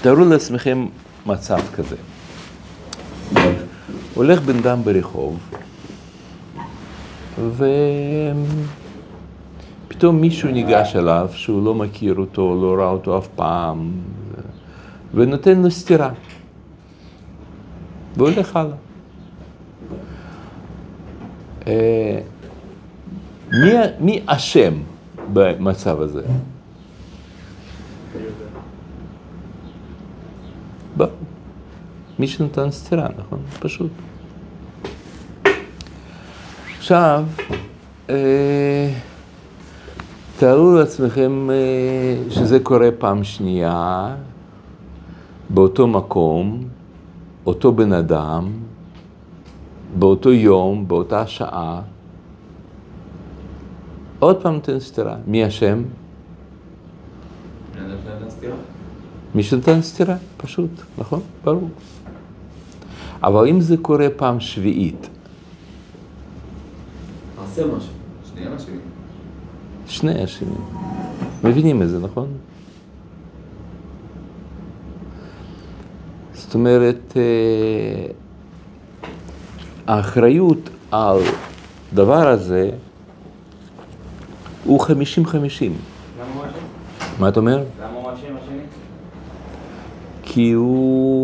תארו לעצמכם מצב כזה. הולך בן אדם ברחוב, ופתאום מישהו ניגש אליו שהוא לא מכיר אותו, לא ראה אותו אף פעם, ונותן לו סטירה. והולך הלאה. אה, מי, אשם במצב הזה? ברור. מי שנתן סטירה, נכון? פשוט. עכשיו, אה, תארו לעצמכם אה, שזה קורה פעם שנייה, באותו מקום, אותו בן אדם, באותו יום, באותה שעה, עוד פעם נותן סטירה. מי אשם? מי שנתן סטירה, פשוט, נכון? ברור. אבל אם זה קורה פעם שביעית, עשה משהו. שנייה אשמים. שני אשמים. מבינים את זה, נכון? זאת אומרת, אה, האחריות על דבר הזה הוא חמישים חמישים. למה הוא אשם? מה אתה אומר? למה הוא אשם השני? כי הוא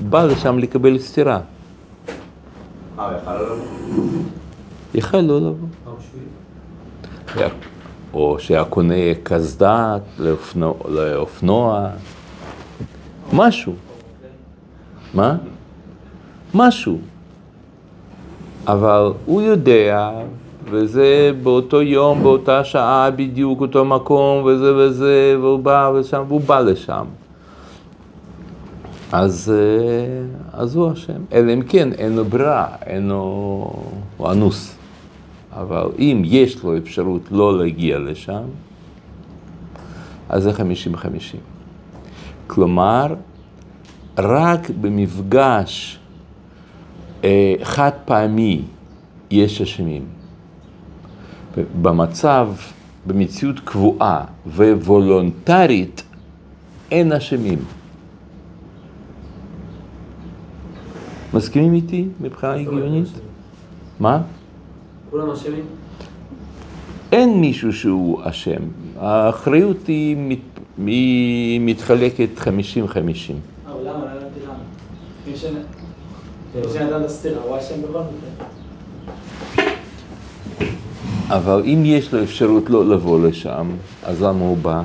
בא לשם לקבל סטירה. אה, יכל לא לבוא? יכל לא לבוא. או שהיה קונה קסדה לאופנוע, לאופנוע, משהו. מה? משהו. אבל הוא יודע, וזה באותו יום, באותה שעה בדיוק, אותו מקום, וזה וזה, והוא בא ושם, והוא בא לשם. אז, אה, אז הוא אשם. אלא אם כן, אין לו ברירה, אין לו... הוא אנוס. אבל אם יש לו אפשרות לא להגיע לשם, אז זה חמישים חמישים. כלומר, רק במפגש אה, חד פעמי יש אשמים. במצב, במציאות קבועה ווולונטרית, אין אשמים. מסכימים איתי מבחינה הגיונית? מה? כולם אשמים? אין מישהו שהוא אשם. האחריות היא, מת, היא מתחלקת 50-50. אבל למה? לא. אבל אם יש לו אפשרות לא לבוא לשם, אז למה הוא בא?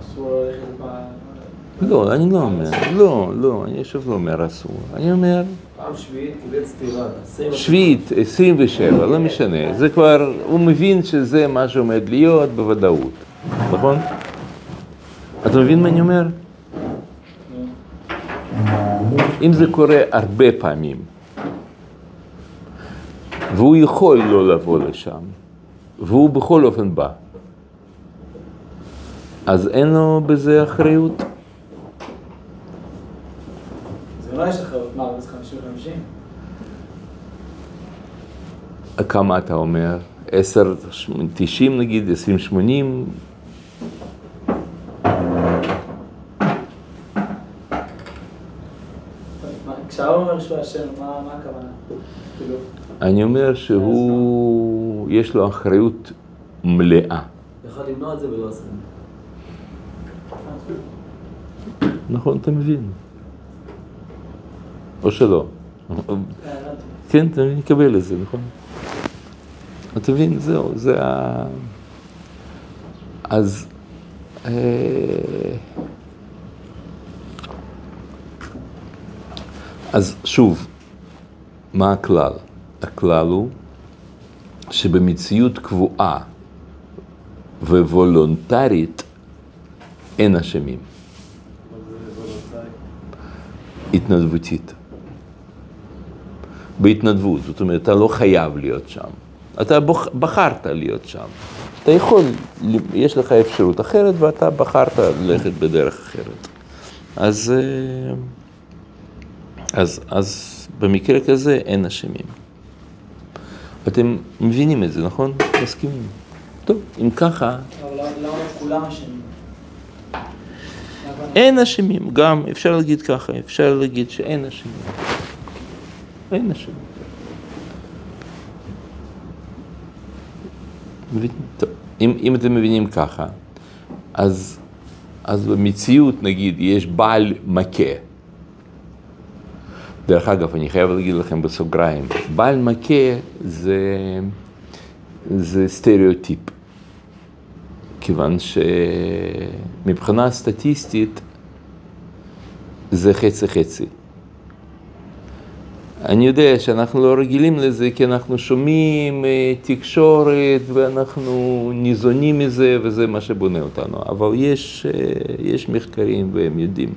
אסור ללכת ב... לא, אני לא אומר, לא, לא, אני שוב לא אומר אסור. אני אומר, פעם שביעית קיבל סטירה. שביעית, 27, לא משנה. זה כבר, הוא מבין שזה מה שעומד להיות בוודאות, נכון? אתה מבין מה אני אומר? אם זה קורה הרבה פעמים, והוא יכול לא לבוא לשם, והוא בכל אופן בא, אז אין לו בזה אחריות? זה לא יש אחריות, מה, זה 50-50? כמה אתה אומר? 10, 90 נגיד, 20, 80? מה- כשהאור אומר שהוא אשם, מה מה הכוונה? כאילו, אני אומר שהוא, יש לו אחריות מלאה. יכול למנוע את זה ולא עשה. נכון, אתה מבין? או שלא. אה. כן, אתה מקבל את זה, נכון? אתה מבין? זהו, זה ה... אז... אה, אז שוב, מה הכלל? הכלל הוא שבמציאות קבועה וולונטרית אין אשמים. התנדבותית. בהתנדבות, זאת אומרת, אתה לא חייב להיות שם. אתה בוח, בחרת להיות שם. אתה יכול, יש לך אפשרות אחרת ואתה בחרת ללכת בדרך אחרת. אז, אה, אז, אז במקרה כזה אין אשמים. אתם מבינים את זה, נכון? מסכימים. טוב, אם ככה, אבל למה- כולם אשמים? אין אשמים, גם אפשר להגיד ככה, אפשר להגיד שאין אשמים. אין אשמים. אם, אם אתם מבינים ככה, אז, אז במציאות נגיד יש בעל מכה. דרך אגב, אני חייב להגיד לכם בסוגריים, בעל מכה זה, זה סטריאוטיפ. כיוון שמבחינה סטטיסטית זה חצי חצי. אני יודע שאנחנו לא רגילים לזה כי אנחנו שומעים אה, תקשורת ואנחנו ניזונים מזה וזה מה שבונה אותנו, אבל יש, אה, יש מחקרים והם יודעים.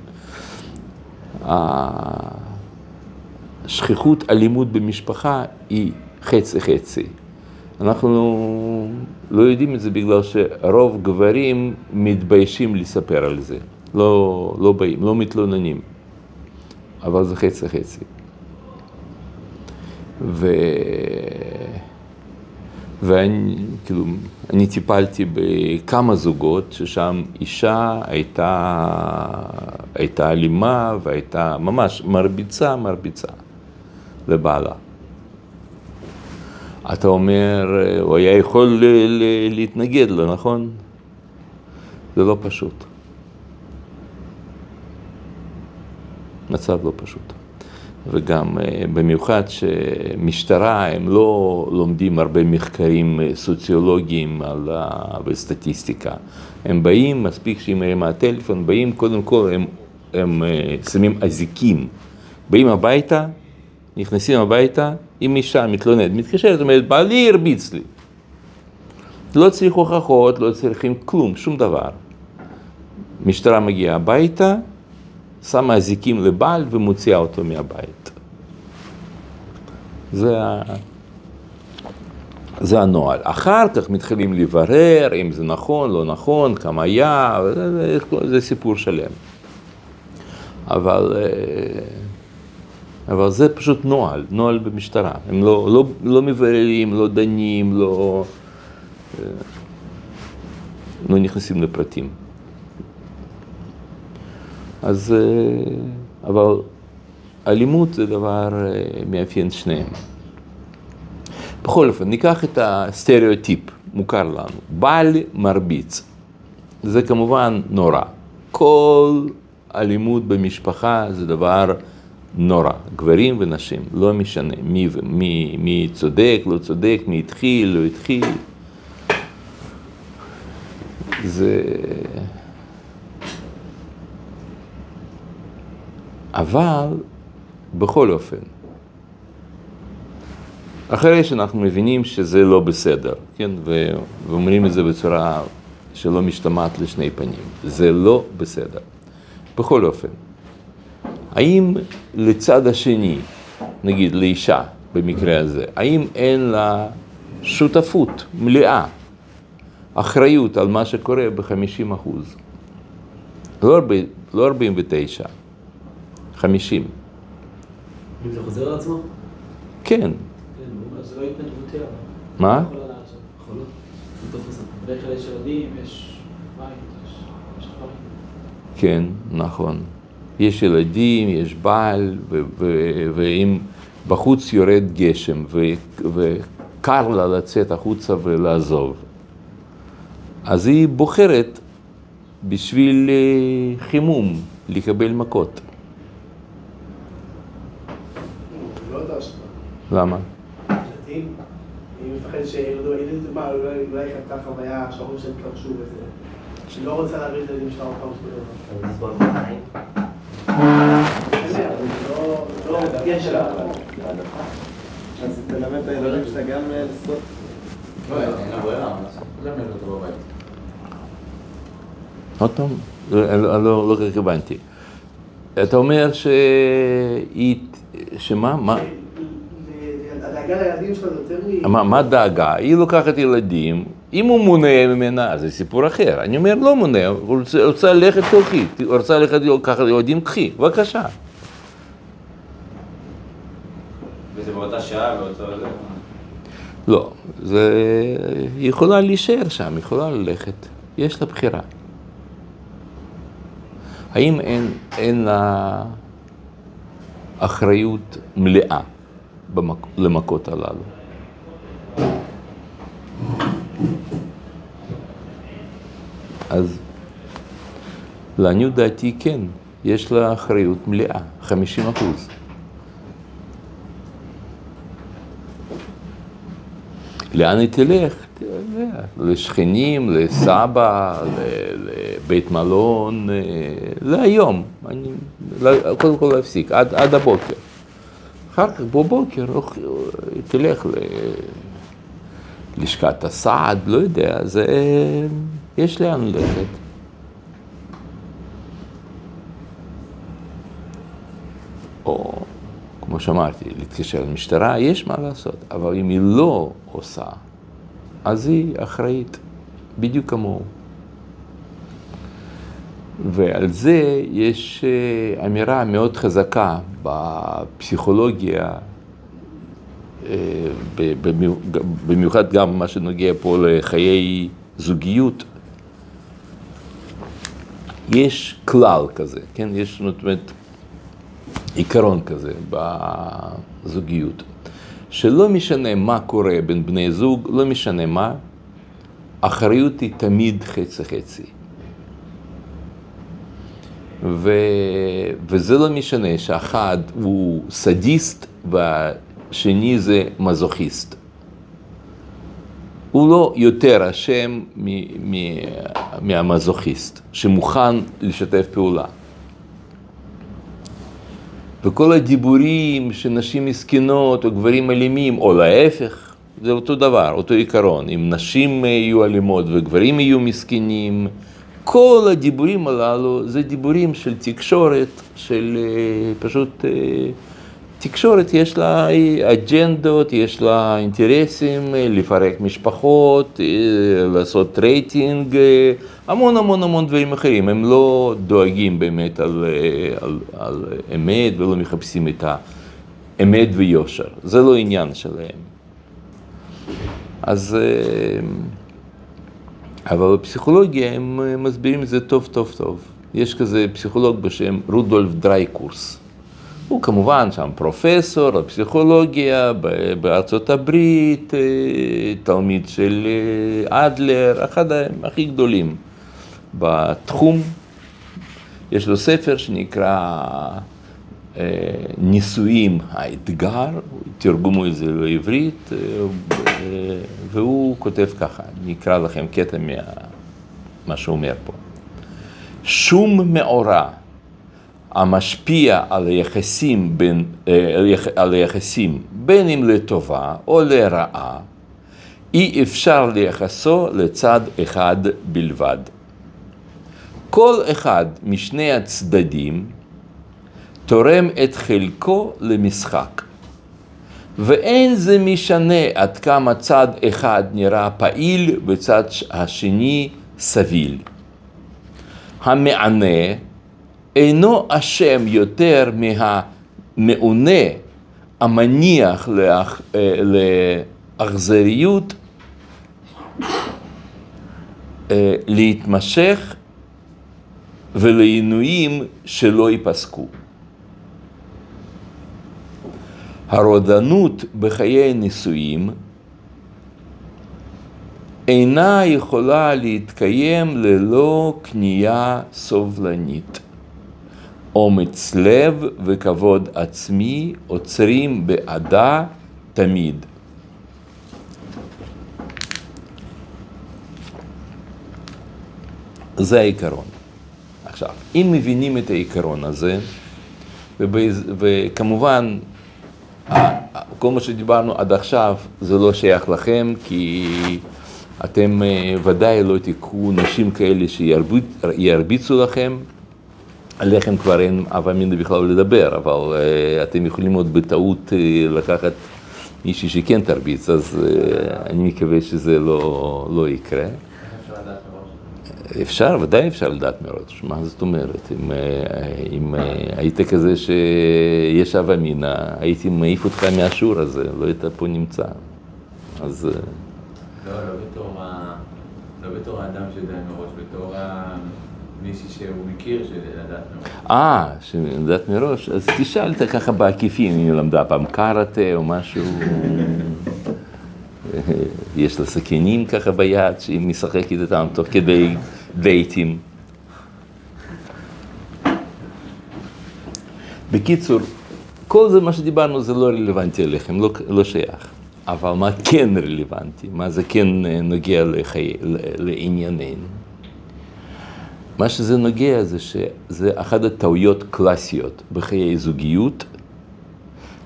השכיחות אלימות במשפחה היא חצי חצי. אנחנו לא יודעים את זה בגלל שרוב גברים מתביישים לספר על זה, לא, לא באים, לא מתלוננים, אבל זה חצי חצי. ו... ואני, כאילו, אני טיפלתי בכמה זוגות ששם אישה הייתה, הייתה אלימה והייתה ממש מרביצה, מרביצה לבעלה. אתה אומר, הוא היה יכול להתנגד לו, נכון? זה לא פשוט. מצב לא פשוט. וגם אה, במיוחד שמשטרה, הם לא לומדים הרבה מחקרים אה, סוציולוגיים על, וסטטיסטיקה. הם באים, מספיק שהיא מרימה הטלפון, באים, קודם כל הם, הם אה, שמים אזיקים. באים הביתה, נכנסים הביתה, אם אישה מתלוננת, מתקשרת, אומרת, בעלי הרביץ לי. לא צריך הוכחות, לא צריכים כלום, שום דבר. משטרה מגיעה הביתה, שמה אזיקים לבעל ומוציאה אותו מהבית. זה, זה הנוהל. אחר כך מתחילים לברר אם זה נכון, לא נכון, כמה היה, זה, זה, סיפור שלם. אבל, אה, אבל זה פשוט נוהל, נוהל במשטרה. הם לא, לא, לא מבררים, לא דנים, לא, אה, לא נכנסים לפרטים. אז, אה, אבל אלימות זה דבר אה, מאפיין שניהם. בכל אופן, ניקח את הסטריאוטיפ, מוכר לנו, בעל מרביץ. זה כמובן נורא. כל אלימות במשפחה זה דבר נורא, גברים ונשים, לא משנה מי, מי, מי צודק, לא צודק, מי התחיל, לא התחיל. זה... אבל בכל אופן, אחרי שאנחנו מבינים שזה לא בסדר, כן, ואומרים את זה בצורה שלא משתמעת לשני פנים, זה לא בסדר. בכל אופן, האם לצד השני, נגיד לאישה במקרה הזה, האם אין לה שותפות מלאה, אחריות על מה שקורה ב-50 אחוז? לא, לא 49, 50. אם זה חוזר על עצמו? כן. כן, לא. מה? כן, נכון. יש ילדים, יש בעל, ואם בחוץ יורד גשם וקר לה לצאת החוצה ולעזוב, אז היא בוחרת בשביל אה, חימום לקבל מכות. לא יודע שאתה. למה? אני מפחד שילדו, ילד, מה, אולי חטא חוויה שההורים שלהם התכחשו וזה. שהיא לא רוצה להביא את הילדים שלה עוד פעם שלו. לא, לא, שלה. אז תלמד את הילדים שלך גם לשחות. לא, אין לה ברירה, לעשות? ללמד אותו בבית. עוד פעם? לא, לא, לא כל כך הבנתי. אתה אומר שהיא, שמה? מה? הדאגה לילדים שלה זה יותר מ... מה, מה דאגה? היא לוקחת ילדים, אם הוא מונע ממנה, אז זה סיפור אחר. אני אומר, לא מונע, הוא רוצה, ללכת תלכי, רוצה ללכת לקחת ילדים, קחי, בבקשה. וזה באותה שעה, באותו... לא, זה... היא יכולה להישאר שם, היא יכולה ללכת, יש לה בחירה. האם אין, אין לה אחריות מלאה במק, למכות הללו? אז לעניות דעתי כן, יש לה אחריות מלאה, 50 אחוז. לאן היא תלך? לשכנים, לסבא, לבית מלון, אה, להיום. אני, קודם כל להפסיק, עד, עד הבוקר. אחר כך בבוקר היא תלך ללשכת הסעד, לא יודע, זה... יש לאן ללכת. או, כמו שאמרתי, להתקשר למשטרה, יש מה לעשות, אבל אם היא לא עושה, אז היא אחראית, בדיוק כמוהו. ועל זה יש אה, אמירה מאוד חזקה בפסיכולוגיה, אה, במיוחד גם מה שנוגע פה לחיי זוגיות. יש כלל כזה, כן? יש, זאת אומרת, עיקרון כזה בזוגיות, שלא משנה מה קורה בין בני זוג, לא משנה מה, האחריות היא תמיד חצי-חצי. ו... וזה לא משנה שאחד הוא סדיסט והשני זה מזוכיסט. הוא לא יותר אשם מ- מ- מהמזוכיסט, שמוכן לשתף פעולה. וכל הדיבורים שנשים מסכנות או גברים אלימים, או להפך, זה אותו דבר, אותו עיקרון. אם נשים יהיו אלימות וגברים יהיו מסכנים, כל הדיבורים הללו זה דיבורים של תקשורת, של אה, פשוט אה, תקשורת, יש לה אג'נדות, יש לה אינטרסים, אה, לפרק משפחות, לעשות רייטינג, המון המון המון דברים אחרים. הם לא דואגים באמת על, על, על אמת ולא מחפשים את האמת ויושר. זה לא עניין שלהם. אז... אבל בפסיכולוגיה הם מסבירים את זה טוב טוב טוב. יש כזה פסיכולוג בשם רודולף דרייקורס. הוא כמובן שם פרופסור בפסיכולוגיה ב- בארצות הברית, אה, תלמיד של אה, אדלר, אחד הכי גדולים בתחום. יש לו ספר שנקרא נישואים האתגר, תרגמו את זה לעברית, והוא כותב ככה, אני אקרא לכם קטע ממה שהוא אומר פה. שום מאורע המשפיע על היחסים בין, על היחסים בין אם לטובה או לרעה, אי אפשר לייחסו לצד אחד בלבד. כל אחד משני הצדדים תורם את חלקו למשחק. ואין זה משנה עד כמה צד אחד נראה פעיל וצד השני סביל. המענה אינו אשם יותר מהמעונה המניח לאח, אה, לאכזריות אה, להתמשך ולעינויים שלא ייפסקו. הרודנות בחיי נישואים אינה יכולה להתקיים ללא כניעה סובלנית. אומץ לב וכבוד עצמי עוצרים בעדה תמיד. זה העיקרון. עכשיו, אם מבינים את העיקרון הזה, ובז... וכמובן, כל מה שדיברנו עד עכשיו זה לא שייך לכם, כי אתם אה, ודאי לא תיקחו נשים כאלה שירביצו לכם. עליכם כבר אין הווה מינא בכלל לדבר, אבל uh, אתם יכולים עוד בטעות uh, לקחת מישהי שכן תרביץ, אז אני מקווה שזה לא, לא יקרה. איך אפשר לדעת מראש? אפשר, ודאי אפשר לדעת מראש, מה זאת אומרת? אם, uh, אם uh, היית כזה שיש הווה מינא, הייתי מעיף אותך מהשיעור הזה, לא היית פה נמצא. אז... Uh, לא, לא בתור ה... לא בתור האדם שיודע מראש, בתור ה... מישהי שהוא מכיר, שלדעת מראש. אה, שלדעת מראש, אז תשאל אותה ככה בעקיפין, אם היא למדה פעם קארטה או משהו. יש לה סכינים ככה ביד, שהיא משחקת איתם תוך כדי דייטים. בקיצור, כל זה מה שדיברנו זה לא רלוונטי אליכם, לא, לא שייך. אבל מה כן רלוונטי, מה זה כן אה, נוגע לחיי, לענייננו. מה שזה נוגע זה שזה אחת הטעויות קלאסיות בחיי זוגיות,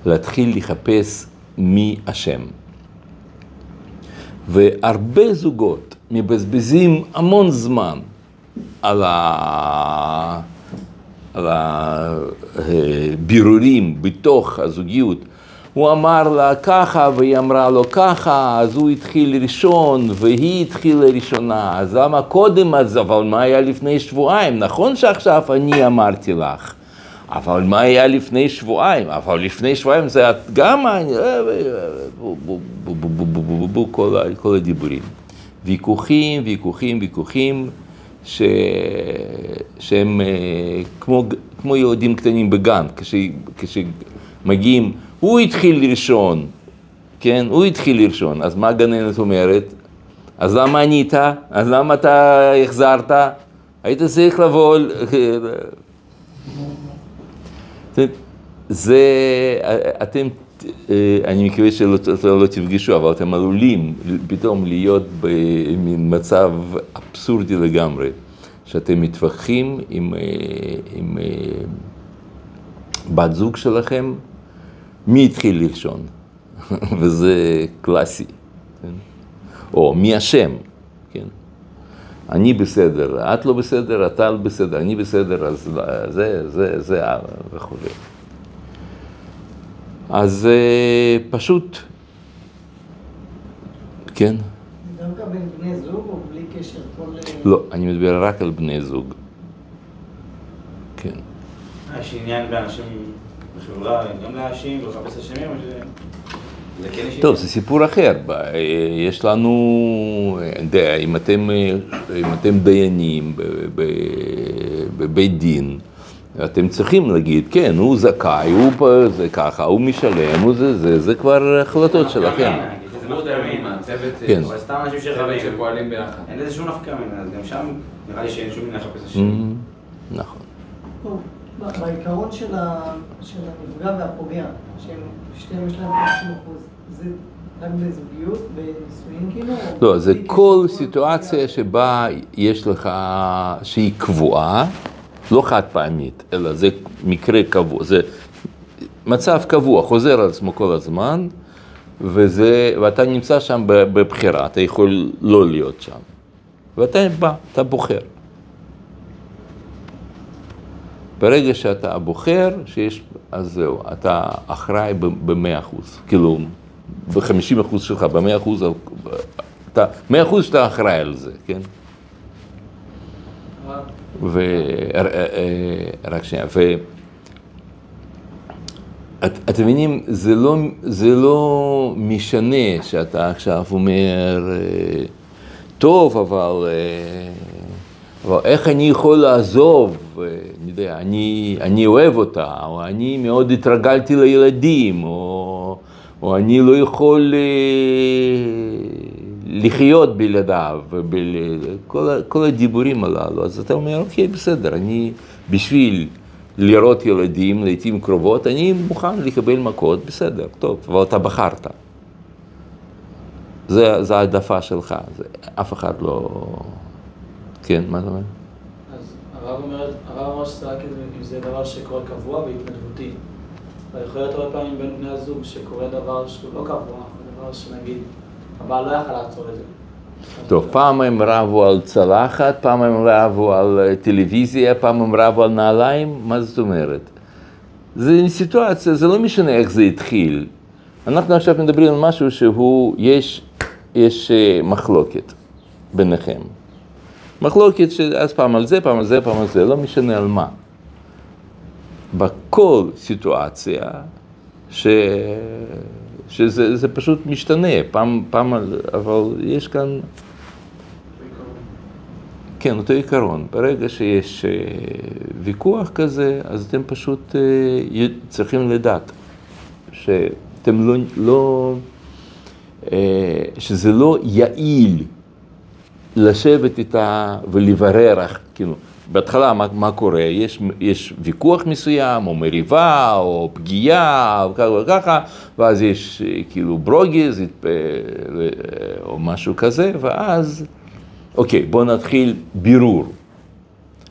להתחיל לחפש מי אשם. והרבה זוגות מבזבזים המון זמן על, ה... על הבירורים בתוך הזוגיות. הוא אמר לה ככה, והיא אמרה לו ככה, אז הוא התחיל ראשון, והיא התחילה ראשונה, אז למה קודם אז, אבל מה היה לפני שבועיים? נכון שעכשיו אני אמרתי לך. אבל מה היה לפני שבועיים? אבל לפני שבועיים זה גם... כל הדיבורים. ויכוחים, ויכוחים, ויכוחים, ש... שהם אה, כמו, כמו ילדים קטנים בגן, כש... כשמגיעים, הוא התחיל ראשון, כן? הוא התחיל ראשון, אז מה הגננת אומרת? אז למה ענית? אז למה אתה החזרת? היית צריך לבוא... זה, אתם, אני מקווה שלא לא תפגשו, אבל אתם עלולים פתאום להיות במין מצב אבסורדי לגמרי, שאתם מתווכחים עם, עם בת זוג שלכם, מי התחיל ראשון, וזה קלאסי, כן? או מי אשם, כן? אני בסדר, את לא בסדר, אתה בסדר, אני בסדר, אז זה, זה, זה, וכו'. אז אה, פשוט, כן? דווקא בין בני זוג או בלי קשר כל... לא, אני מדבר רק על בני זוג. כן. יש עניין באנשים בחברה, גם להאשים ולחפש אשמים, או ש... כן יש טוב, זה סיפור אחר. אה, יש לנו, אה, אם אתם, אה, אם אתם דיינים בבית דין, אתם צריכים להגיד, כן, הוא זכאי, הוא פה, זה ככה, הוא משלם, הוא זה, זה, זה כבר החלטות שלכם. כן. אבל סתם אנשים שרבים, שפועלים ביחד. אין לזה שום נפקא מינה, אז גם שם נראה לי שאין שום מילה לחפש אשמים. Mhm, נכון. טוב, ב- בעיקרון של הנפגע והפוגע, שהם שתיהם יש להם 50 אחוז, זה רק בזוגיות, בנישואין כאילו? לא, זה כל סיטואציה? שבה יש לך, שהיא קבועה, לא חד פעמית, אלא זה מקרה קבוע, זה מצב קבוע, חוזר על עצמו כל הזמן, וזה, ואתה נמצא שם בבחירה, אתה יכול לא להיות שם. ואתה בא, אתה בוחר. ברגע שאתה בוחר, שיש, אז זהו, אתה אחראי ב-100 אחוז, כאילו, ב-50 אחוז שלך, ב-100 אחוז, אתה, 100 אחוז שאתה אחראי על זה, כן? ו... אה, אה, רק שנייה, ו... את, אתם מבינים, זה לא, זה לא משנה שאתה עכשיו אומר, אה, טוב, אבל, אה, אבל איך אני יכול לעזוב, אה, אני יודע, אני, אני אוהב אותה, או אני מאוד התרגלתי לילדים, או, או אני לא יכול אה, לחיות בלעדיו, ובל, כל, כל הדיבורים הללו, אז אתה אומר, אוקיי, בסדר, אני בשביל לראות ילדים לעיתים קרובות, אני מוכן לקבל מכות, בסדר, טוב, אבל אתה בחרת. זה, זה העדפה שלך, זה, אף אחד לא... כן, מה אתה אומר? אז הרב אומר, הרב אמר שזה רק אם זה דבר שקורה קבוע והתנדבותי. אבל יכול להיות הרבה פעמים בין בני הזוג שקורה דבר שהוא לא קבוע, דבר שנגיד, הבעל לא יכל לעצור את זה. טוב, פעם הם רבו על צלחת, פעם הם רבו על אה, טלוויזיה, פעם הם רבו על נעליים, מה זאת אומרת? זה סיטואציה, זה לא משנה איך זה התחיל. אנחנו עכשיו מדברים על משהו שהוא, יש, יש אה, מחלוקת ביניכם. מחלוקת שאז פעם על זה, פעם על זה, פעם על זה, לא משנה על מה. בכל סיטואציה, ש... שזה זה פשוט משתנה, פעם, פעם, אבל יש כאן, כן, אותו עיקרון. ברגע שיש אה, ויכוח כזה, אז אתם פשוט אה, צריכים לדעת שאתם לא, לא אה, שזה לא יעיל לשבת איתה ולברר, כאילו, בהתחלה מה, מה קורה? יש, יש ויכוח מסוים, או מריבה, או פגיעה, או ככה וככה, ואז יש אה, כאילו ברוגז, התפ- אה, או משהו כזה, ואז, אוקיי, בואו נתחיל בירור.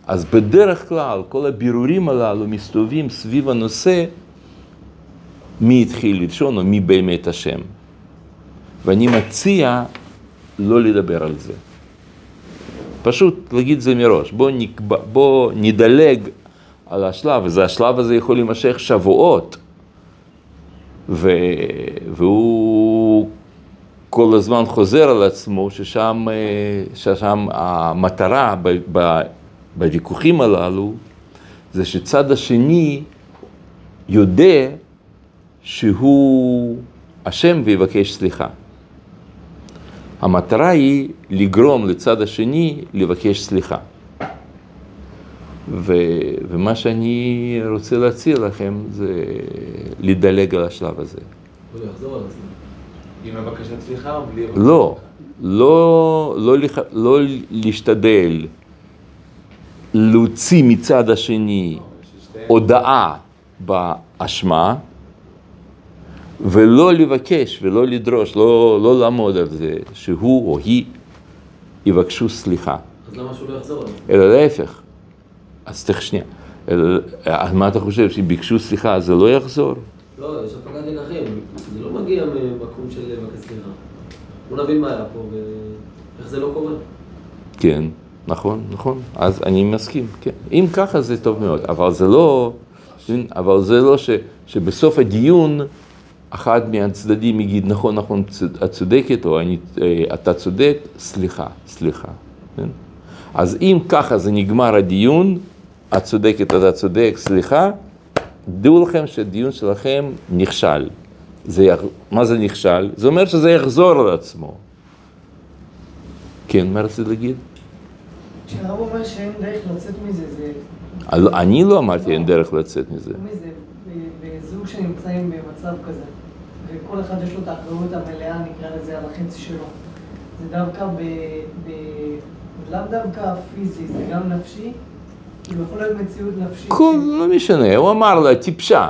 אז בדרך כלל כל הבירורים הללו מסתובבים סביב הנושא מי התחיל ראשון או מי באמת אשם. ואני מציע לא לדבר על זה. פשוט להגיד זה מראש, בוא, נקבע, בוא נדלג על השלב הזה, השלב הזה יכול להימשך שבועות, ו, והוא כל הזמן חוזר על עצמו, ששם, אה, ששם המטרה ב, ב, בוויכוחים הללו, זה שצד השני יודע שהוא אשם ויבקש סליחה. המטרה היא לגרום לצד השני לבקש סליחה. ו, ומה שאני רוצה להציע לכם זה לדלג על השלב הזה. לא. עם הבקשת סליחה או בלי... לא, לא, לא, לח- לא להשתדל להוציא מצד השני הודאה באשמה, ולא לבקש ולא לדרוש, לא, לא לעמוד על זה, שהוא או היא יבקשו סליחה, אז למה שהוא לא יחזור על עצמו? אלא להפך. אז תכף שנייה. אלא, אז מה אתה חושב, שביקשו סליחה זה לא יחזור? לא, יש הפקת לקחים. זה לא מגיע ממקום של לבקש סליחה. בוא נבין מה היה פה ואיך זה לא קורה. כן, נכון, נכון. אז אני מסכים, כן. אם ככה זה טוב מאוד, אבל זה לא, אבל זה לא ש, שבסוף הדיון אחד מהצדדים יגיד, נכון, נכון, את צודקת, או אני, אה, אתה צודק, סליחה, סליחה. כן? אז אם ככה זה נגמר הדיון, את צודקת, אתה צודק, סליחה, דעו לכם שהדיון שלכם נכשל. זה, מה זה נכשל? זה אומר שזה יחזור על עצמו. כן, מה רצית להגיד? כשהרב אומר שאין דרך לצאת מזה, זה... אני לא אמרתי אין דרך לצאת מזה. מזה, ב- בזוג שנמצאים במצב כזה, וכל אחד יש לו את האחריות המלאה, נקרא לזה, על החצי שלו. זה דווקא ב... ב... לאו דווקא פיזי, זה גם נפשי. כאילו יכול להיות מציאות נפשית. כל, לא משנה, הוא אמר לה טיפשה.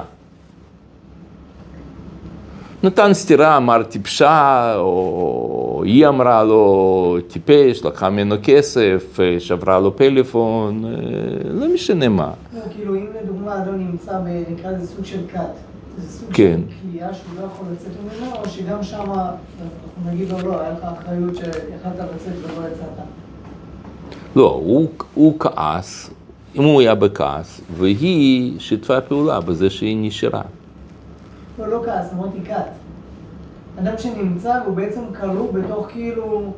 נתן סטירה, אמר טיפשה, או היא אמרה לו טיפש, לקחה ממנו כסף, שברה לו פלאפון, אה, לא משנה מה. לא, כאילו אם לדוגמה אדון נמצא ב... נקרא לזה סוג של כת, זה סוג כן. של כליאה שהוא לא יכול לצאת ממנו, או שגם שם אנחנו נגיד לו לא, היה לך אחריות שיכלת לצאת ולא יצאת. לא, הוא, הוא כעס, אם הוא היה בכעס, והיא שיתפה פעולה בזה שהיא נשארה. לא, לא כעס, אמרתי כת. אדם שנמצא והוא בעצם כלוא בתוך כאילו,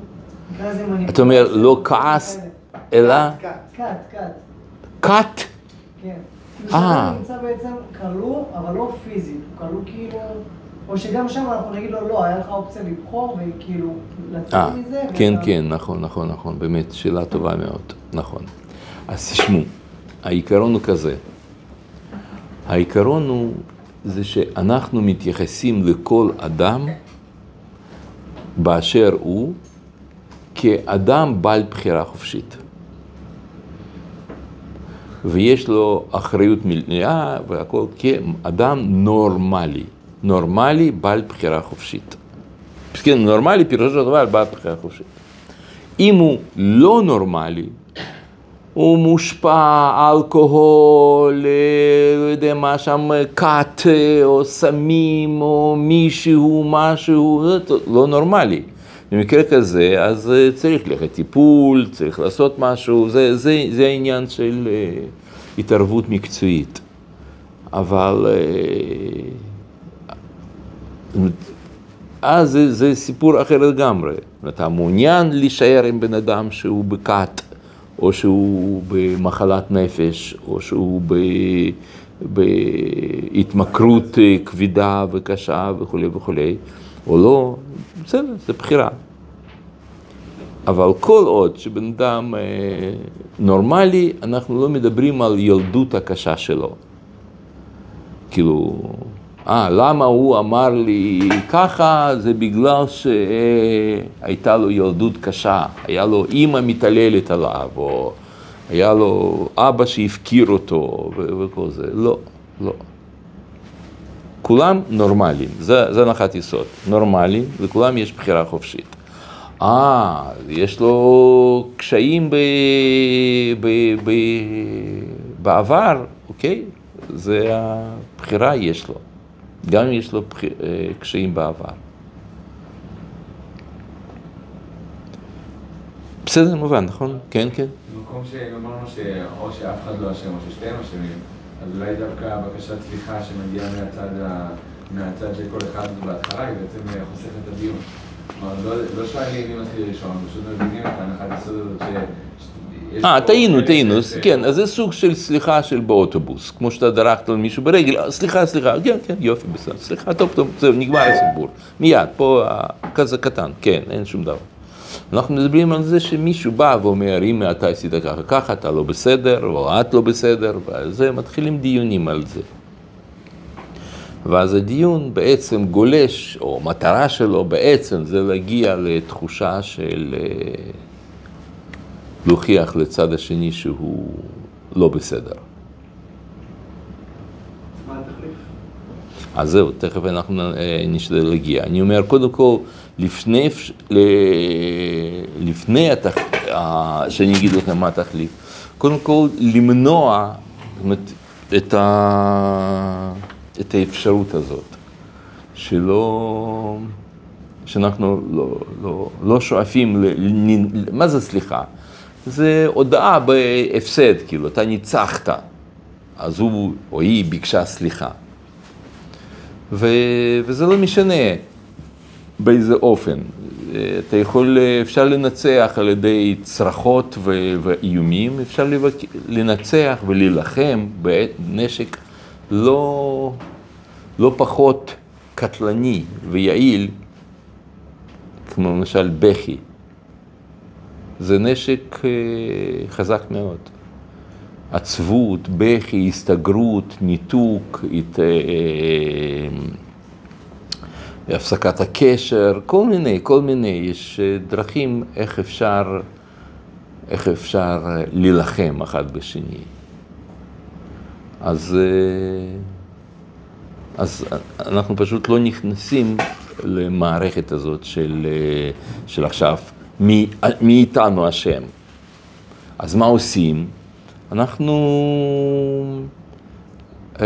נקרא לזה מניפולציה. אתה אומר, לא כעס, אלא כת, כת. כת. כן. אה. נמצא בעצם כלוא, אבל לא פיזית, הוא כלוא כאילו, או שגם שם אנחנו נגיד לו, לא, היה לך אופציה לבחור וכאילו לצאת אה, מזה. כן, ואתה- כן, נכון, נכון, נכון, באמת, שאלה טובה מאוד, נכון. אז תשמעו, העיקרון הוא כזה, העיקרון הוא זה שאנחנו מתייחסים לכל אדם באשר הוא כאדם בעל בחירה חופשית. ויש לו אחריות מלאה והכל כאדם נורמלי, נורמלי בעל בחירה חופשית. כן, נורמלי פירושו של דבר בעל בחירה חופשית. אם הוא לא נורמלי, הוא מושפע אלכוהול, אה, לא יודע מה שם, כת אה, או סמים או מישהו, משהו, לא נורמלי. במקרה כזה, אז אה, צריך ללכת טיפול, צריך לעשות משהו, זה, זה, זה העניין של אה, התערבות מקצועית. אבל אה, אז זה, זה סיפור אחר לגמרי. אתה מעוניין להישאר עם בן אדם שהוא בכת, או שהוא במחלת נפש, או שהוא ב, בהתמכרות אה, כבדה וקשה וכולי וכולי, או לא, בסדר, זה בחירה. אבל כל עוד שבן אדם אה, נורמלי, אנחנו לא מדברים על ילדות הקשה שלו. כאילו, אה, למה הוא אמר לי ככה? זה בגלל שהייתה לו ילדות קשה, היה לו אימא מתעללת עליו, או היה לו אבא שהפקיר אותו, ו- וכל זה. לא, לא. כולם נורמליים, זה, זה הנחת יסוד, נורמליים, לכולם יש בחירה חופשית. אה, יש לו קשיים ב, ב, ב, בעבר, אוקיי? זה הבחירה יש לו, גם יש לו בח, אה, קשיים בעבר. בסדר, מובן, נכון? כן, כן. במקום שאמרנו שאו שאף אחד לא אשם או ששתיהם אשמים, אז אולי דווקא בקשת סליחה שמגיעה מהצד. מהצד של כל אחד בהתחלה, היא בעצם חוסכת את הדיון. לא, לא שואלים מי מתחיל ראשון, פשוט מבינים את ההנחת יסוד הזאת ש... יש אה, טעינו, חלק טעינו, כן, אז זה סוג של סליחה של באוטובוס, כמו שאתה דרכת על מישהו ברגל, "אה, סליחה, סליחה, כן, כן, יופי, בסדר, סליחה, טוב, טוב, זהו, נגמר הסיפור. מיד, פה כזה קטן, כן, אין שום דבר. אנחנו מדברים על זה שמישהו בא ואומר, אם אתה עשית ככה, ככה, אתה לא בסדר, או את לא בסדר, וזה, מתחילים דיונים על זה. ואז הדיון בעצם גולש, או מטרה שלו בעצם זה להגיע לתחושה של אה, להוכיח לצד השני שהוא לא בסדר. אז זהו, תכף אנחנו אה, נשתדל להגיע. אני אומר, קודם כל, לפני, לפני התח... ה- שאני אגיד לכם מה התחליף, קודם כל למנוע זאת אומרת, את, ה... את האפשרות הזאת, שלא, שאנחנו לא, לא, לא שואפים, ל... ל- מה זה סליחה? זה הודעה בהפסד, כאילו, אתה ניצחת, אז הוא או היא ביקשה סליחה. ו... וזה לא משנה באיזה אופן. אתה יכול, אפשר לנצח על ידי צרחות ו... ואיומים, אפשר לבק... לנצח ולהילחם בנשק לא, לא פחות קטלני ויעיל, כמו למשל בכי. זה נשק אה, חזק מאוד. עצבות, בכי, הסתגרות, ניתוק, הת... אה, אה, הפסקת הקשר, כל מיני, כל מיני, יש דרכים איך אפשר, איך אפשר להילחם אחד בשני. אז, אה, אז אנחנו פשוט לא נכנסים למערכת הזאת של, אה, של עכשיו, מי, מי איתנו אשם. אז מה עושים? אנחנו... אה,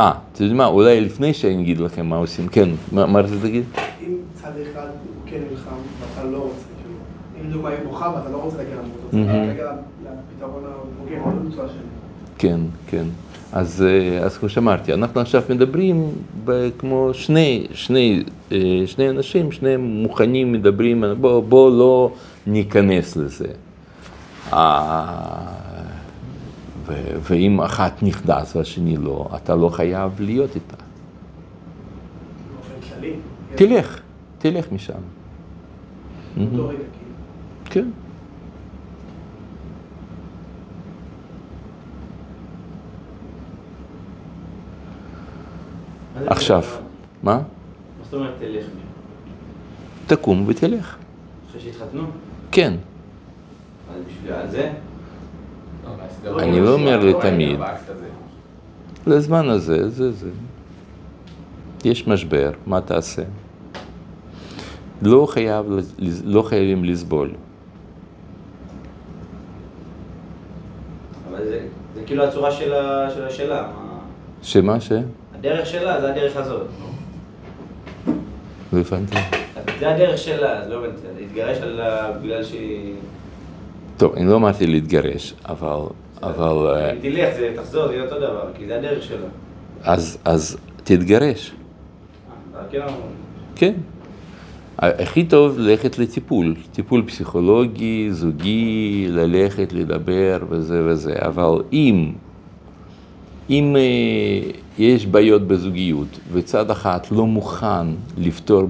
אה, אתה יודע מה, אולי לפני שאני אגיד לכם מה עושים, כן, מה מה רצית להגיד? אם צד אחד הוא כן נלחם ואתה לא רוצה, כאילו, אם לדוגמה היא בוכה ואתה לא רוצה להגיע למות, אתה רוצה. להגיע לפתרון ההוגן, לא למצוא אשם. כן, כן. אז, אה, אז כמו שאמרתי, אנחנו עכשיו מדברים כמו שני, שני, אה, שני אנשים, שניהם מוכנים, מדברים, בוא, בוא לא ניכנס לזה. אה, ו- ואם אחת נכנס והשני לא, אתה לא חייב להיות איתה. תלך, תלך משם. כאילו. כן. עכשיו? מה? מה זאת אומרת תלך? תקום ותלך. אחרי שהתחתנו? כן. אז בשביל זה? אני לא אומר לתמיד. לזמן הזה, זה זה. יש משבר, מה תעשה? לא, חייב, לא חייבים לסבול. אבל זה, זה כאילו הצורה של ה- של השאלה. מה- שמה ש? הדרך שלה זה הדרך הזאת. לא הבנתי. זה הדרך שלה, אז לא הבנתי, להתגרש על ה- בגלל שהיא... טוב, אני לא אמרתי להתגרש, אבל, אבל, אה, תלך, זה תחזור, זה יהיה אותו דבר, כי זה הדרך שלה. אז, אז תתגרש, אה, כן, כן. הכי טוב ללכת לטיפול, טיפול פסיכולוגי, זוגי, ללכת, לדבר וזה וזה, אבל אם אם אה, יש בעיות בזוגיות וצד אחד לא מוכן לפתור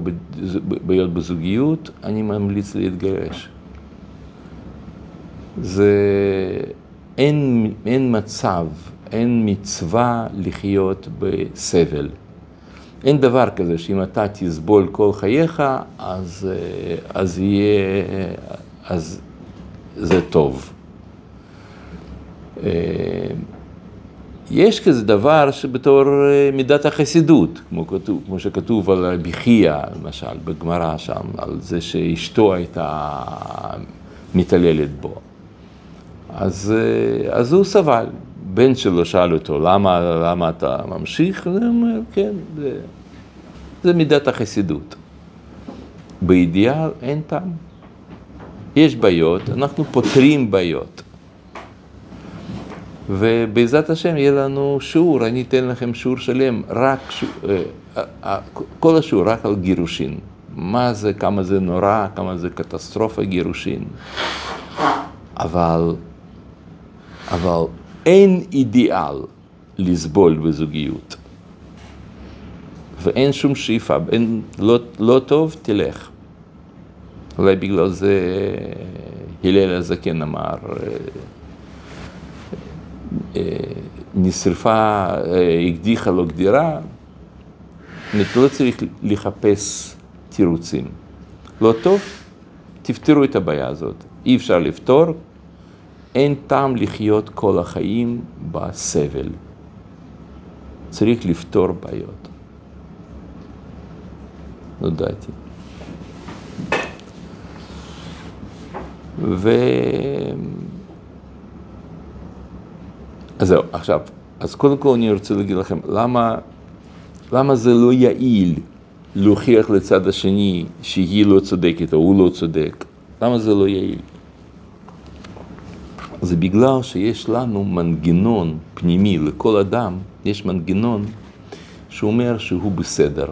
בעיות בזוגיות, אני ממליץ להתגרש. זה, אין, אין מצב, אין מצווה לחיות בסבל. אין דבר כזה שאם אתה תסבול כל חייך, אז, אה, אז יהיה, אז זה טוב. יש כזה דבר שבתור אה, מידת החסידות, כמו, כתוב, כמו שכתוב על בחייא, למשל, בגמרא שם, על זה שאשתו הייתה מתעללת בו. אז, אה, אז הוא סבל. בן שלו שאל אותו, למה, למה אתה ממשיך? הוא אומר, כן, זה, זה מידת החסידות. באידיאל אין טעם. יש בעיות, אנחנו פותרים בעיות. ובעזרת השם יהיה לנו שיעור, אני אתן לכם שיעור שלם, רק, שיעור, אה, אה, כל השיעור רק על גירושין. מה זה, כמה זה נורא, כמה זה קטסטרופה גירושין. אבל, אבל אין אידיאל לסבול בזוגיות. ואין שום שאיפה, אין, לא, לא טוב, תלך. אולי בגלל זה הלל הזקן אמר, אה, אה, נשרפה, אה, הקדיחה לו גדירה, לא צריך לחפש תירוצים. לא טוב, תפתרו את הבעיה הזאת. אי אפשר לפתור, אין טעם לחיות כל החיים בסבל. צריך לפתור בעיות. לא דעתי. ו... אז זהו, עכשיו, אז קודם כל אני רוצה להגיד לכם, למה, למה זה לא יעיל להוכיח לצד השני שהיא לא צודקת או הוא לא צודק? למה זה לא יעיל? זה בגלל שיש לנו מנגנון פנימי לכל אדם, יש מנגנון שאומר שהוא בסדר.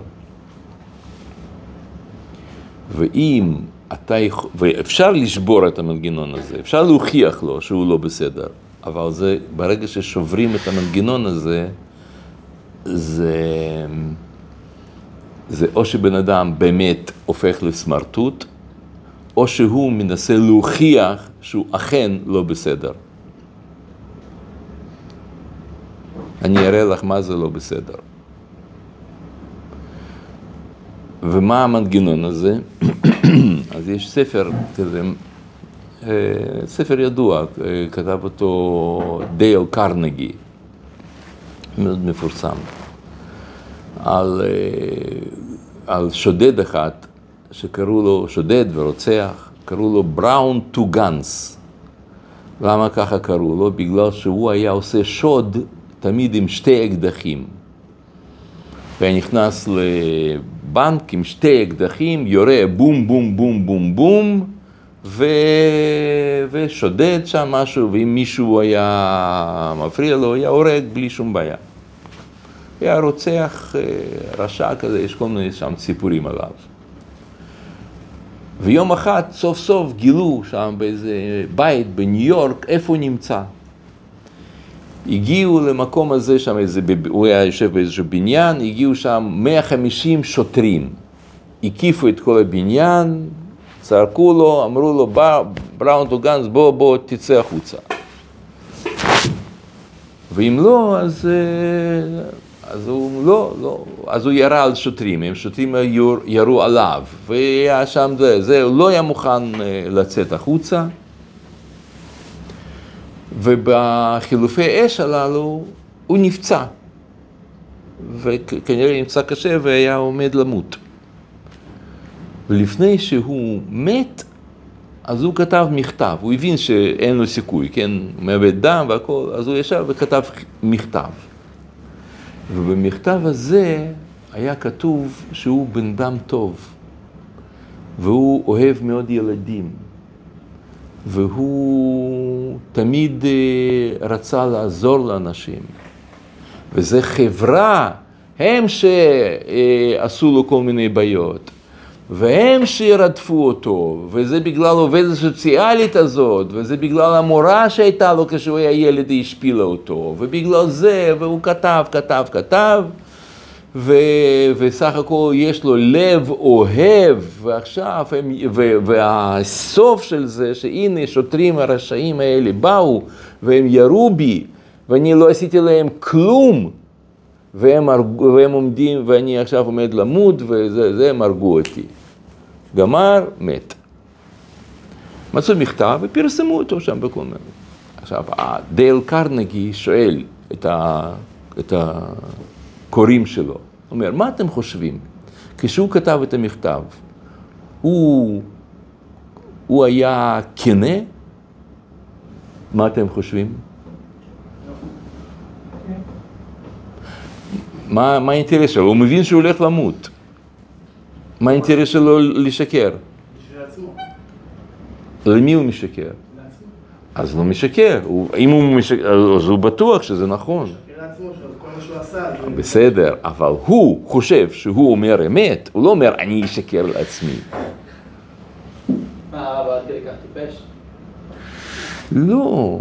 ואם אתה יכול, ואפשר לשבור את המנגנון הזה, אפשר להוכיח לו שהוא לא בסדר, אבל זה, ברגע ששוברים את המנגנון הזה, זה, זה או שבן אדם באמת הופך לסמרטוט, או שהוא מנסה להוכיח שהוא אכן לא בסדר. אני אראה לך מה זה לא בסדר. ומה המנגנון הזה? אז יש ספר כזה, ספר ידוע, אה, כתב אותו דייל קרנגי, מאוד מפורסם, על, אה, על שודד אחד שקראו לו, שודד ורוצח, קראו לו בראון טו גאנס. למה ככה קראו לו? בגלל שהוא היה עושה שוד תמיד עם שתי אקדחים. והיה נכנס לבנק עם שתי אקדחים, יורה בום בום בום בום בום, ו... ושודד שם משהו, ואם מישהו היה מפריע לו, היה הורג בלי שום בעיה. היה רוצח אה, רשע כזה, יש כל מיני שם סיפורים עליו. ויום אחד סוף סוף גילו שם באיזה בית בניו יורק איפה הוא נמצא. הגיעו למקום הזה שם, איזה, הוא היה יושב באיזשהו בניין, הגיעו שם 150 שוטרים. הקיפו את כל הבניין, צעקו לו, אמרו לו, בראון טו גנץ, בוא, בוא, תצא החוצה. ואם לא, אז, אז הוא לא, לא, אז הוא ירה על שוטרים, הם שוטרים ירו, ירו עליו, והיה שם זה, זה, הוא לא היה מוכן לצאת החוצה. ובחילופי אש הללו הוא נפצע, וכנראה נפצע קשה והיה עומד למות. ולפני שהוא מת, אז הוא כתב מכתב, הוא הבין שאין לו סיכוי, כן, הוא מאבד דם והכל, אז הוא ישב וכתב מכתב. ובמכתב הזה היה כתוב שהוא בן דם טוב, והוא אוהב מאוד ילדים. והוא תמיד רצה לעזור לאנשים. וזה חברה, הם שעשו לו כל מיני בעיות. והם שרדפו אותו, וזה בגלל העובדת הסוציאלית הזאת, וזה בגלל המורה שהייתה לו כשהוא היה ילד, היא השפילה אותו, ובגלל זה, והוא כתב, כתב, כתב, ו, וסך הכל יש לו לב אוהב, ועכשיו, הם, ו, והסוף של זה, שהנה שוטרים הרשעים האלה באו, והם ירו בי, ואני לא עשיתי להם כלום. והם, הרג, והם עומדים, ואני עכשיו עומד למות, וזה, הם הרגו אותי. גמר, מת. מצאו מכתב ופרסמו אותו שם בכל מיני. עכשיו, דייל קרנגי שואל את, ה, את הקוראים שלו, אומר, מה אתם חושבים? כשהוא כתב את המכתב, הוא, הוא היה כנה? מה אתם חושבים? מה, מה האינטרס שלו? הוא מבין שהוא הולך למות. מה האינטרס שלו לשקר? בשביל עצמו. למי הוא משקר? אז הוא משקר. הוא, אם הוא משקר, אז הוא בטוח שזה נכון. בסדר, אבל הוא חושב שהוא אומר אמת, הוא לא אומר אני אשקר לעצמי. מה, הרב עד כדי כך טיפש? לא,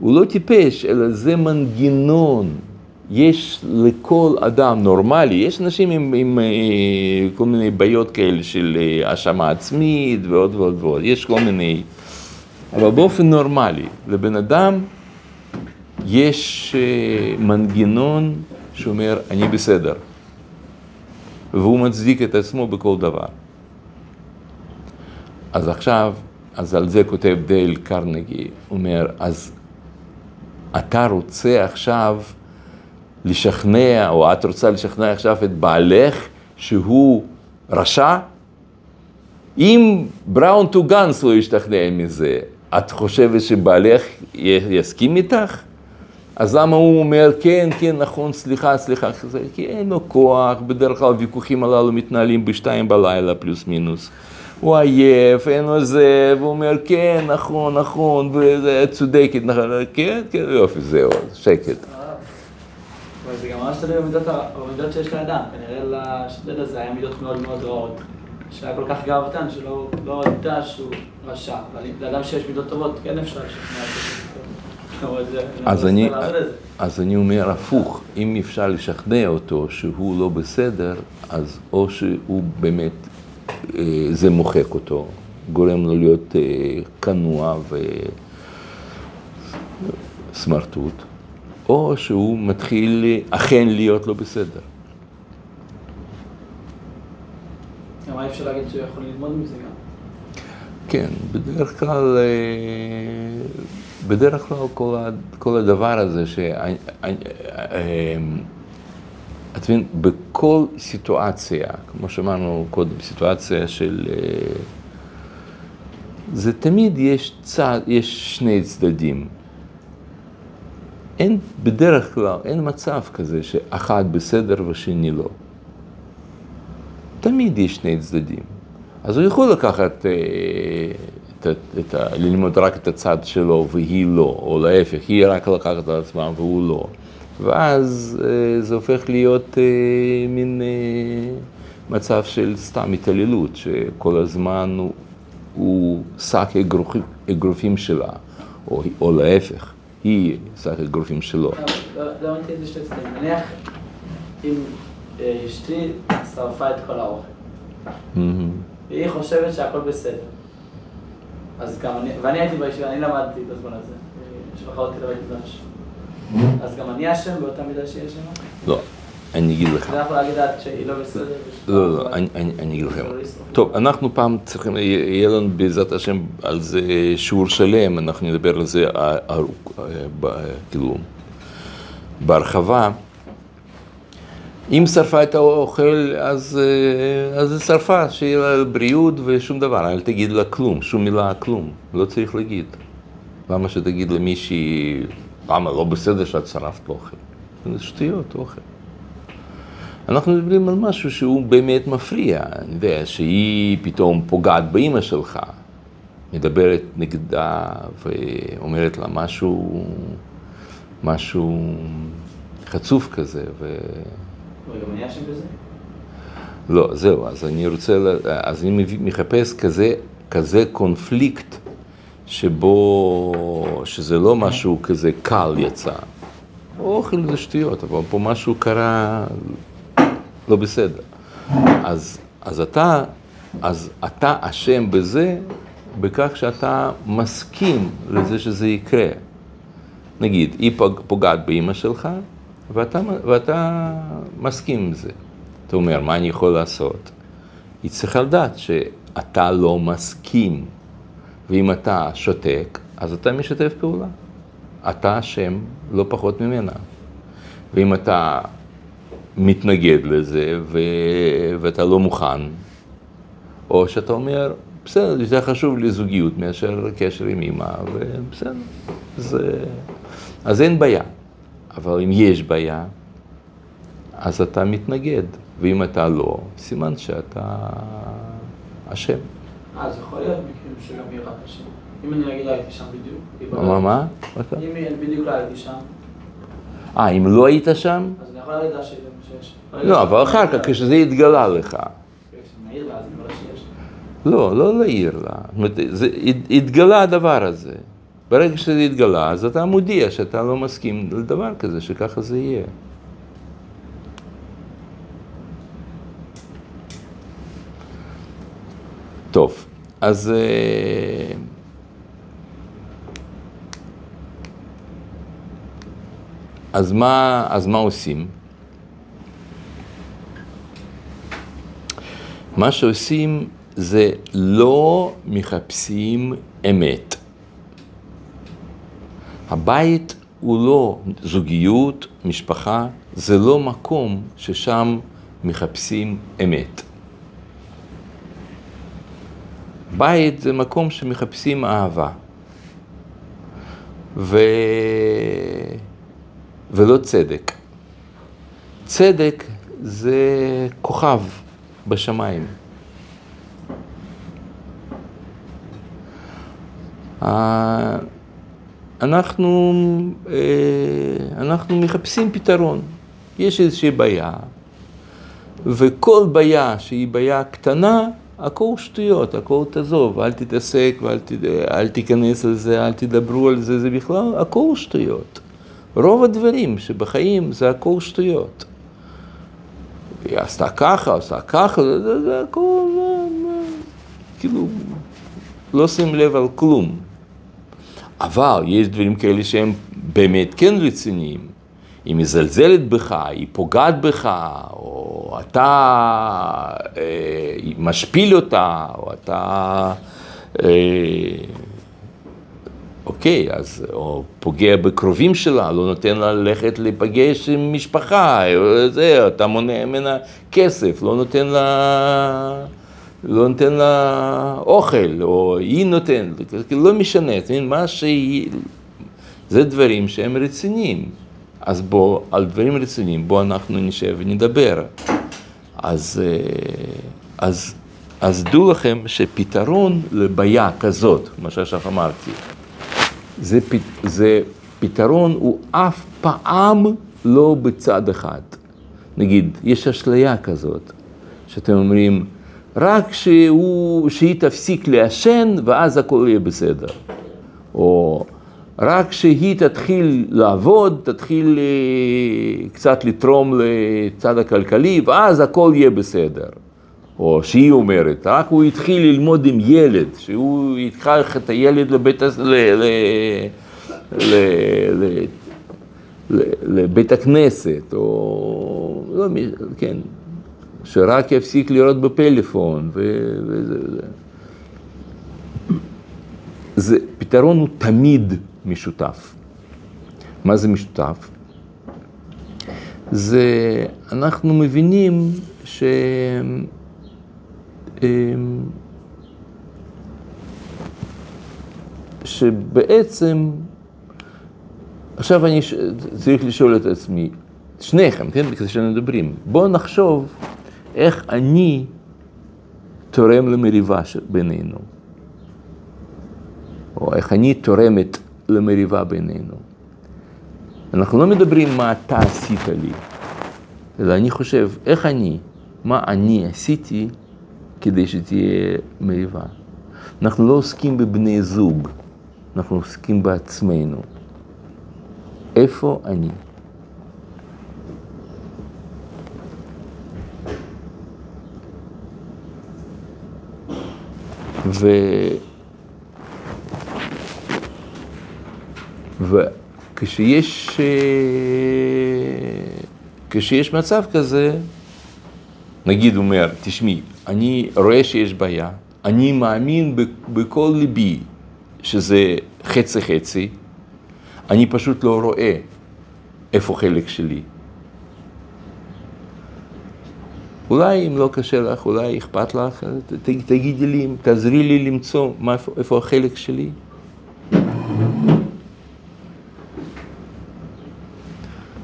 הוא לא טיפש, אלא זה מנגנון. יש לכל אדם נורמלי, יש אנשים עם, עם אה, כל מיני בעיות כאלה של אה, האשמה עצמית ועוד ועוד ועוד, יש כל מיני, אבל באופן נורמלי, לבן אדם יש אה, מנגנון שאומר, אני בסדר, והוא מצדיק את עצמו בכל דבר. אז עכשיו, אז על זה כותב דייל קרנגי, אומר, אז אתה רוצה עכשיו לשכנע, או את רוצה לשכנע עכשיו את בעלך שהוא רשע? אם בראון טו גנס לא ישתכנע מזה, את חושבת שבעלך יסכים איתך? אז למה הוא אומר, כן, כן, נכון, סליחה, סליחה, כי אין לו כוח, בדרך כלל הוויכוחים הללו מתנהלים בשתיים בלילה, פלוס מינוס. הוא עייף, אין לו זה, והוא אומר, כן, נכון, נכון, וזה צודקת, נכון, כן, כן, יופי, זהו, שקט. אבל זה גם ממש תלוי במידות שיש לאדם. כנראה לשודד הזה היה מידות מאוד מאוד רעות. שהיה כל כך גאוותן שלא לא ידע שהוא רשע. לאדם שיש מידות טובות, כן אפשר לשכנע אותו. אבל זה- אז לא אני, את זה. אז אני אומר הפוך, אם אפשר לשכנע אותו שהוא לא בסדר, אז או שהוא באמת, אה, זה מוחק אותו, גורם לו להיות אה, כנוע וסמרטוט, או שהוא מתחיל אה, אכן להיות לא בסדר. גם אי אפשר להגיד שהוא יכול ללמוד מזה גם. כן, בדרך כלל, אה, בדרך כלל כל, הדבר הזה, ש... אה, את מבין, בכל סיטואציה, כמו שאמרנו קודם, סיטואציה של... אה, זה תמיד יש צד, יש שני צדדים. אין, בדרך כלל, אין מצב כזה שאחד בסדר ושני לא. תמיד יש שני צדדים. אז הוא יכול לקחת, אה, את, את, ה- ללמוד רק את הצד שלו והיא לא, או להפך, היא רק לקחת על עצמה והוא לא. ואז אה, זה הופך להיות אה, מין מצב של סתם התעללות, שכל הזמן הוא, הוא שק אגרופים שלה, או, או להפך, היא שק אגרופים שלו. לא הבנתי את זה שתי צדדים. נניח אם אה, אשתי שרפה את כל האוכל. והיא חושבת שהכל בסדר. אז גם אני, ואני הייתי בישיבה, אני למדתי בזמן הזה, שלחה אותי לבית מדרש. אז גם אני אשם באותה מידה שהיא אשמה? לא, אני אגיד לך. יכול להגיד לה שהיא לא בסדר? ושאתה- לא, לא, אני, אגיד לכם. לא. טוב, אנחנו פעם צריכים, יהיה לנו בעזרת השם על זה שיעור שלם, אנחנו נדבר על זה אה, אה, ב- כאילו, בהרחבה. אם שרפה את האוכל, אז, אה, אז היא שרפה, שיהיה לה בריאות ושום דבר, אל תגיד לה כלום, שום מילה כלום, לא צריך להגיד. למה שתגיד למישהי, למה לא בסדר שאת שרפת אוכל? זה שטויות, אוכל. אנחנו מדברים על משהו שהוא באמת מפריע, אני יודע, שהיא פתאום פוגעת באימא שלך, מדברת נגדה ואומרת לה משהו, משהו חצוף כזה, ו... וגם אני אשם בזה? לא, זהו, אז אני רוצה, אז אני מחפש כזה, כזה קונפליקט שבו, שזה לא משהו כזה קל יצא. אוכל זה שטויות, אבל פה משהו קרה לא בסדר. אז, אז אתה, אז אתה אשם בזה, בכך שאתה מסכים לזה שזה יקרה. נגיד, היא פוג- פוגעת באימא שלך, ואתה, ואתה מסכים עם זה. אתה אומר, מה אני יכול לעשות? היא צריכה לדעת שאתה לא מסכים, ואם אתה שותק, אז אתה משתף פעולה. אתה אשם לא פחות ממנה. ואם אתה מתנגד לזה ו... ואתה לא מוכן, או שאתה אומר, בסדר, יותר חשוב לי זוגיות מאשר קשר עם אמא, ובסדר. זה... אז אין בעיה. אבל אם יש בעיה, אז אתה מתנגד, ואם אתה לא, סימן שאתה אשם. אה, אז יכול להיות מקרים שגם רק אשם. אם אני נגיד לא הייתי שם בדיוק. מה. מה? אם בדיוק לא הייתי שם, אה, אם לא היית שם? אז אני יכול להגיד לא, אבל אחר כך, כשזה התגלה לך. לא, לא להעיר לה. זאת אומרת, התגלה הדבר הזה. ברגע שזה התגלה, אז אתה מודיע שאתה לא מסכים לדבר כזה, שככה זה יהיה. טוב, אז... אה, אז מה, אז מה עושים? מה שעושים זה לא מחפשים אמת. הבית הוא לא זוגיות, משפחה, זה לא מקום ששם מחפשים אמת. בית זה מקום שמחפשים אהבה. ו... ולא צדק. צדק זה כוכב בשמיים. אה, אנחנו, אה, אנחנו מחפשים פתרון. יש איזושהי בעיה, וכל בעיה שהיא בעיה קטנה, הכל שטויות, הכל תעזוב, אל תתעסק ואל ת, אל תיכנס לזה, אל תדברו על זה, זה בכלל הכל שטויות. רוב הדברים שבחיים זה הכל שטויות. היא עשתה ככה, עשתה ככה, זה, זה, זה הכל, כאילו, לא שים לב על כלום. אבל יש דברים כאלה שהם באמת כן רציניים. היא מזלזלת בך, היא פוגעת בך, או אתה אה, משפיל אותה, או אתה... אה, אוקיי, אז, או פוגע בקרובים שלה, לא נותן לה ללכת להיפגש עם משפחה, זה, אתה מונע ממנה כסף, לא נותן לה... לא נותן לה אוכל, או היא נותנת, לא משנה, אתה מבין, מה שהיא... זה דברים שהם רציניים. אז בוא, על דברים רציניים, בוא אנחנו נשב ונדבר. אז, אה, אז, אז דעו לכם שפתרון לבעיה כזאת, מה שעכשיו אמרתי, זה, זה פתרון הוא אף פעם לא בצד אחד. נגיד, יש אשליה כזאת, שאתם אומרים, רק שהוא, שהיא תפסיק לעשן ואז הכל יהיה בסדר. או רק שהיא תתחיל לעבוד, תתחיל אה, קצת לתרום לצד הכלכלי ואז הכל יהיה בסדר. או שהיא אומרת, רק הוא התחיל ללמוד עם ילד, שהוא ייקח את הילד לבית, ל, ל, ל, ל, ל, לבית הכנסת, או לא, כן, שרק יפסיק לראות בפלאפון, ו- וזה וזה. זה, פתרון הוא תמיד משותף. מה זה משותף? זה, אנחנו מבינים ש... אמ, שבעצם, עכשיו אני ש- צריך לשאול את עצמי, שניכם, כן, כזה שמדברים, בואו נחשוב איך אני תורם למריבה בינינו, או איך אני תורמת למריבה בינינו. אנחנו לא מדברים מה אתה עשית לי, אלא אני חושב, איך אני מה אני עשיתי כדי שתהיה מריבה. אנחנו לא עוסקים בבני זוג, אנחנו עוסקים בעצמנו. איפה אני? ו... וכשיש אה, כשיש מצב כזה, נגיד הוא אומר, תשמעי, אני רואה שיש בעיה, אני מאמין בכל ליבי שזה חצי חצי, אני פשוט לא רואה איפה חלק שלי. אולי אם לא קשה לך, אולי אכפת לך, תגידי לי, תעזרי לי למצוא מה, איפה, איפה החלק שלי.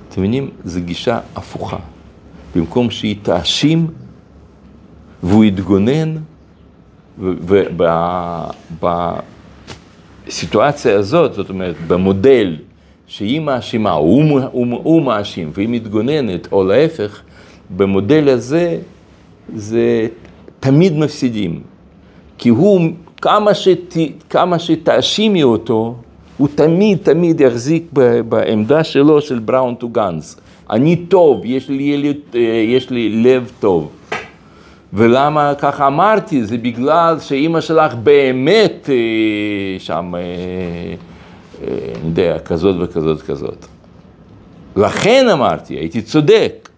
אתם מבינים? זו גישה הפוכה. במקום שהיא תאשים והוא יתגונן, ובסיטואציה הזאת, זאת אומרת, במודל שהיא מאשימה, הוא, הוא, הוא מאשים והיא מתגוננת, או להפך, במודל הזה זה תמיד מפסידים. כי הוא, כמה, שת, כמה שתאשימי אותו, הוא תמיד תמיד יחזיק בעמדה שלו של בראון טו גאנס. אני טוב, יש לי, ילד, יש לי לב טוב. ולמה ככה אמרתי? זה בגלל שאימא שלך באמת אה, שם, אה, אה, אני יודע, כזאת וכזאת כזאת. לכן אמרתי, הייתי צודק.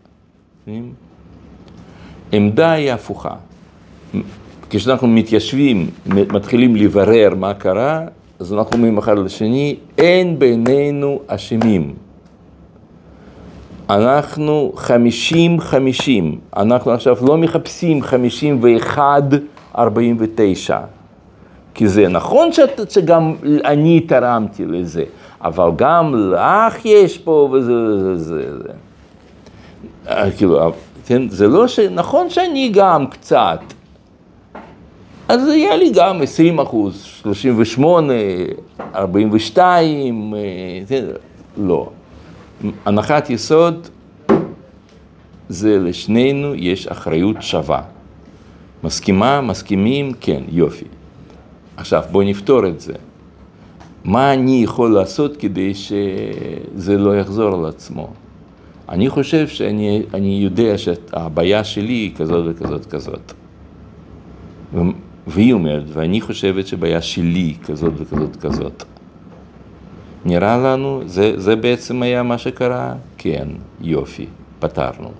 עמדה היא הפוכה. כשאנחנו מתיישבים, מתחילים לברר מה קרה, אז אנחנו אומרים אחד לשני, אין בינינו אשמים. אנחנו חמישים חמישים, אנחנו עכשיו לא מחפשים חמישים ואחד ארבעים ותשע. כי זה נכון שאת, שגם אני תרמתי לזה, אבל גם לך יש פה וזה, זה, זה, זה. אה, כאילו, כן, זה לא ש... נכון שאני גם קצת, אז היה לי גם 20 אחוז, 38, 42, לא. הנחת יסוד זה לשנינו יש אחריות שווה. מסכימה, מסכימים, כן, יופי. עכשיו בואו נפתור את זה. מה אני יכול לעשות כדי שזה לא יחזור על עצמו? אני חושב שאני יודע שהבעיה שלי היא כזאת וכזאת כזאת. והיא אומרת, ואני חושבת שבעיה שלי כזאת וכזאת כזאת. נראה לנו, זה, זה בעצם היה מה שקרה? כן, יופי, פתרנו.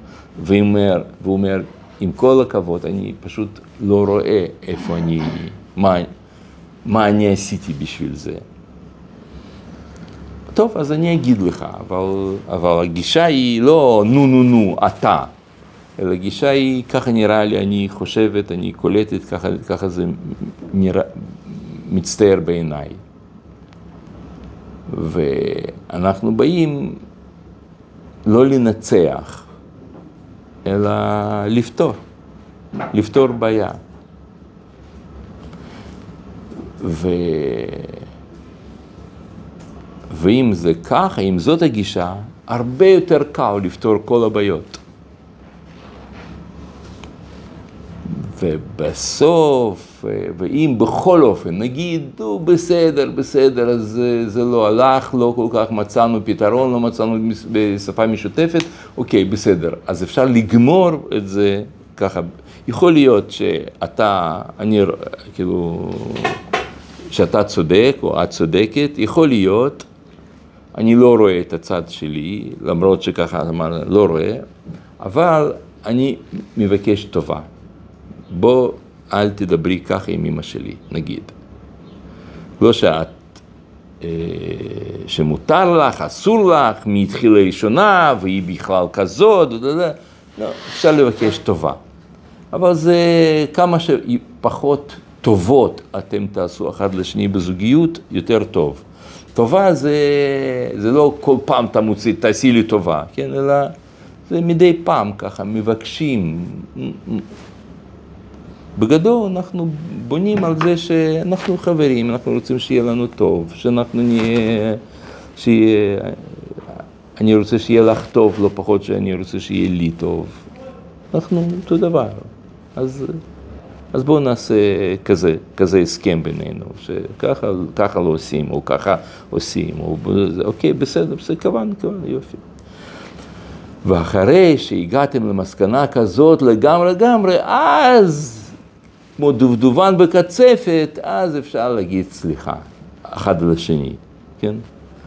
והוא אומר, והוא אומר, עם כל הכבוד, אני פשוט לא רואה איפה אני, מה, מה אני עשיתי בשביל זה. טוב, אז אני אגיד לך, אבל, אבל הגישה היא לא נו נו נו, אתה. אלא הגישה היא, ככה נראה לי, אני חושבת, אני קולטת, ככה, ככה זה נראה, מצטער בעיניי. ואנחנו באים לא לנצח, אלא לפתור, לפתור בעיה. ו... ואם זה ככה, אם זאת הגישה, הרבה יותר קל לפתור כל הבעיות. ובסוף, ואם בכל אופן, נגיד, בסדר, בסדר, אז זה, זה לא הלך, לא כל כך מצאנו פתרון, לא מצאנו בשפה משותפת, אוקיי, בסדר. אז אפשר לגמור את זה ככה. יכול להיות שאתה, אני, כאילו, שאתה צודק או את צודקת, יכול להיות, אני לא רואה את הצד שלי, למרות שככה אמרנו, לא רואה, אבל אני מבקש טובה. בוא אל תדברי ככה עם אמא שלי, נגיד. לא שאת, אה, שמותר לך, אסור לך, מי התחילה ראשונה, והיא בכלל כזאת, לא, אפשר לבקש טובה. אבל זה כמה שפחות טובות אתם תעשו אחד לשני בזוגיות, יותר טוב. טובה זה, זה לא כל פעם אתה מוציא, תעשי לי טובה, כן, אלא זה מדי פעם ככה, מבקשים, בגדול אנחנו בונים על זה שאנחנו חברים, אנחנו רוצים שיהיה לנו טוב, שאנחנו נהיה, שיהיה, אני רוצה שיהיה לך טוב, לא פחות שאני רוצה שיהיה לי טוב. אנחנו אותו דבר. אז, אז בואו נעשה כזה, כזה הסכם בינינו, שככה ככה לא עושים, או ככה עושים, או אוקיי, בסדר, בסדר, קבענו, קבענו, יופי. ואחרי שהגעתם למסקנה כזאת לגמרי לגמרי, אז כמו דובדובן בקצפת, אז אפשר להגיד סליחה, אחד לשני, כן?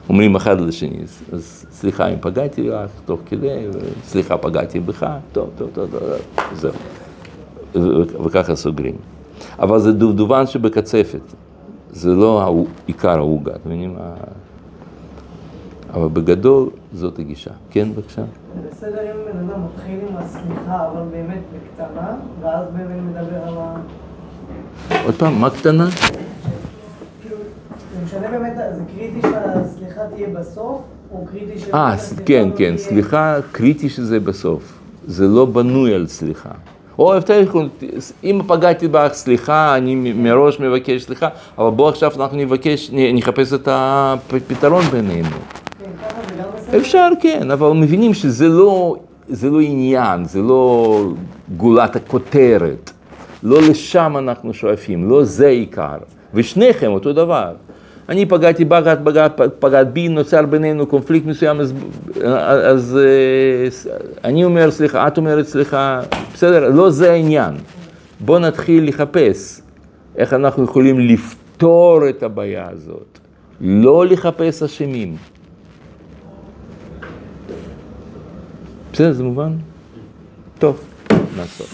אומרים אחד לשני, אז סליחה אם פגעתי לך תוך כדי, סליחה פגעתי בך, טוב, טוב, טוב, טוב, זהו. וככה סוגרים. אבל זה דובדובן שבקצפת, זה לא עיקר העוגה, אתם מבינים? אבל בגדול זאת הגישה. כן, בבקשה. זה בסדר אם בן אדם מתחיל עם הסליחה, אבל באמת בקטנה, ואז באמת מדבר על ה... עוד פעם, מה קטנה? כאילו, זה משנה באמת, זה קריטי שהסליחה תהיה בסוף, או קריטי ש... אה, כן, כן, סליחה, קריטי שזה בסוף. זה לא בנוי על סליחה. או יותר אם פגעתי בך, סליחה, אני מראש מבקש סליחה, אבל בוא עכשיו אנחנו נבקש, נחפש את הפתרון בינינו. כן, ככה זה גם בסדר? אפשר, כן, אבל מבינים שזה לא, זה לא עניין, זה לא גולת הכותרת. לא לשם אנחנו שואפים, לא זה עיקר. ושניכם אותו דבר. אני פגעתי בך, את פגעת, פגעת בי, נוצר בינינו קונפליקט מסוים, אז, אז אני אומר סליחה, את אומרת סליחה, בסדר, לא זה העניין. בואו נתחיל לחפש איך אנחנו יכולים לפתור את הבעיה הזאת, לא לחפש אשמים. בסדר, זה מובן? טוב, נעסוק.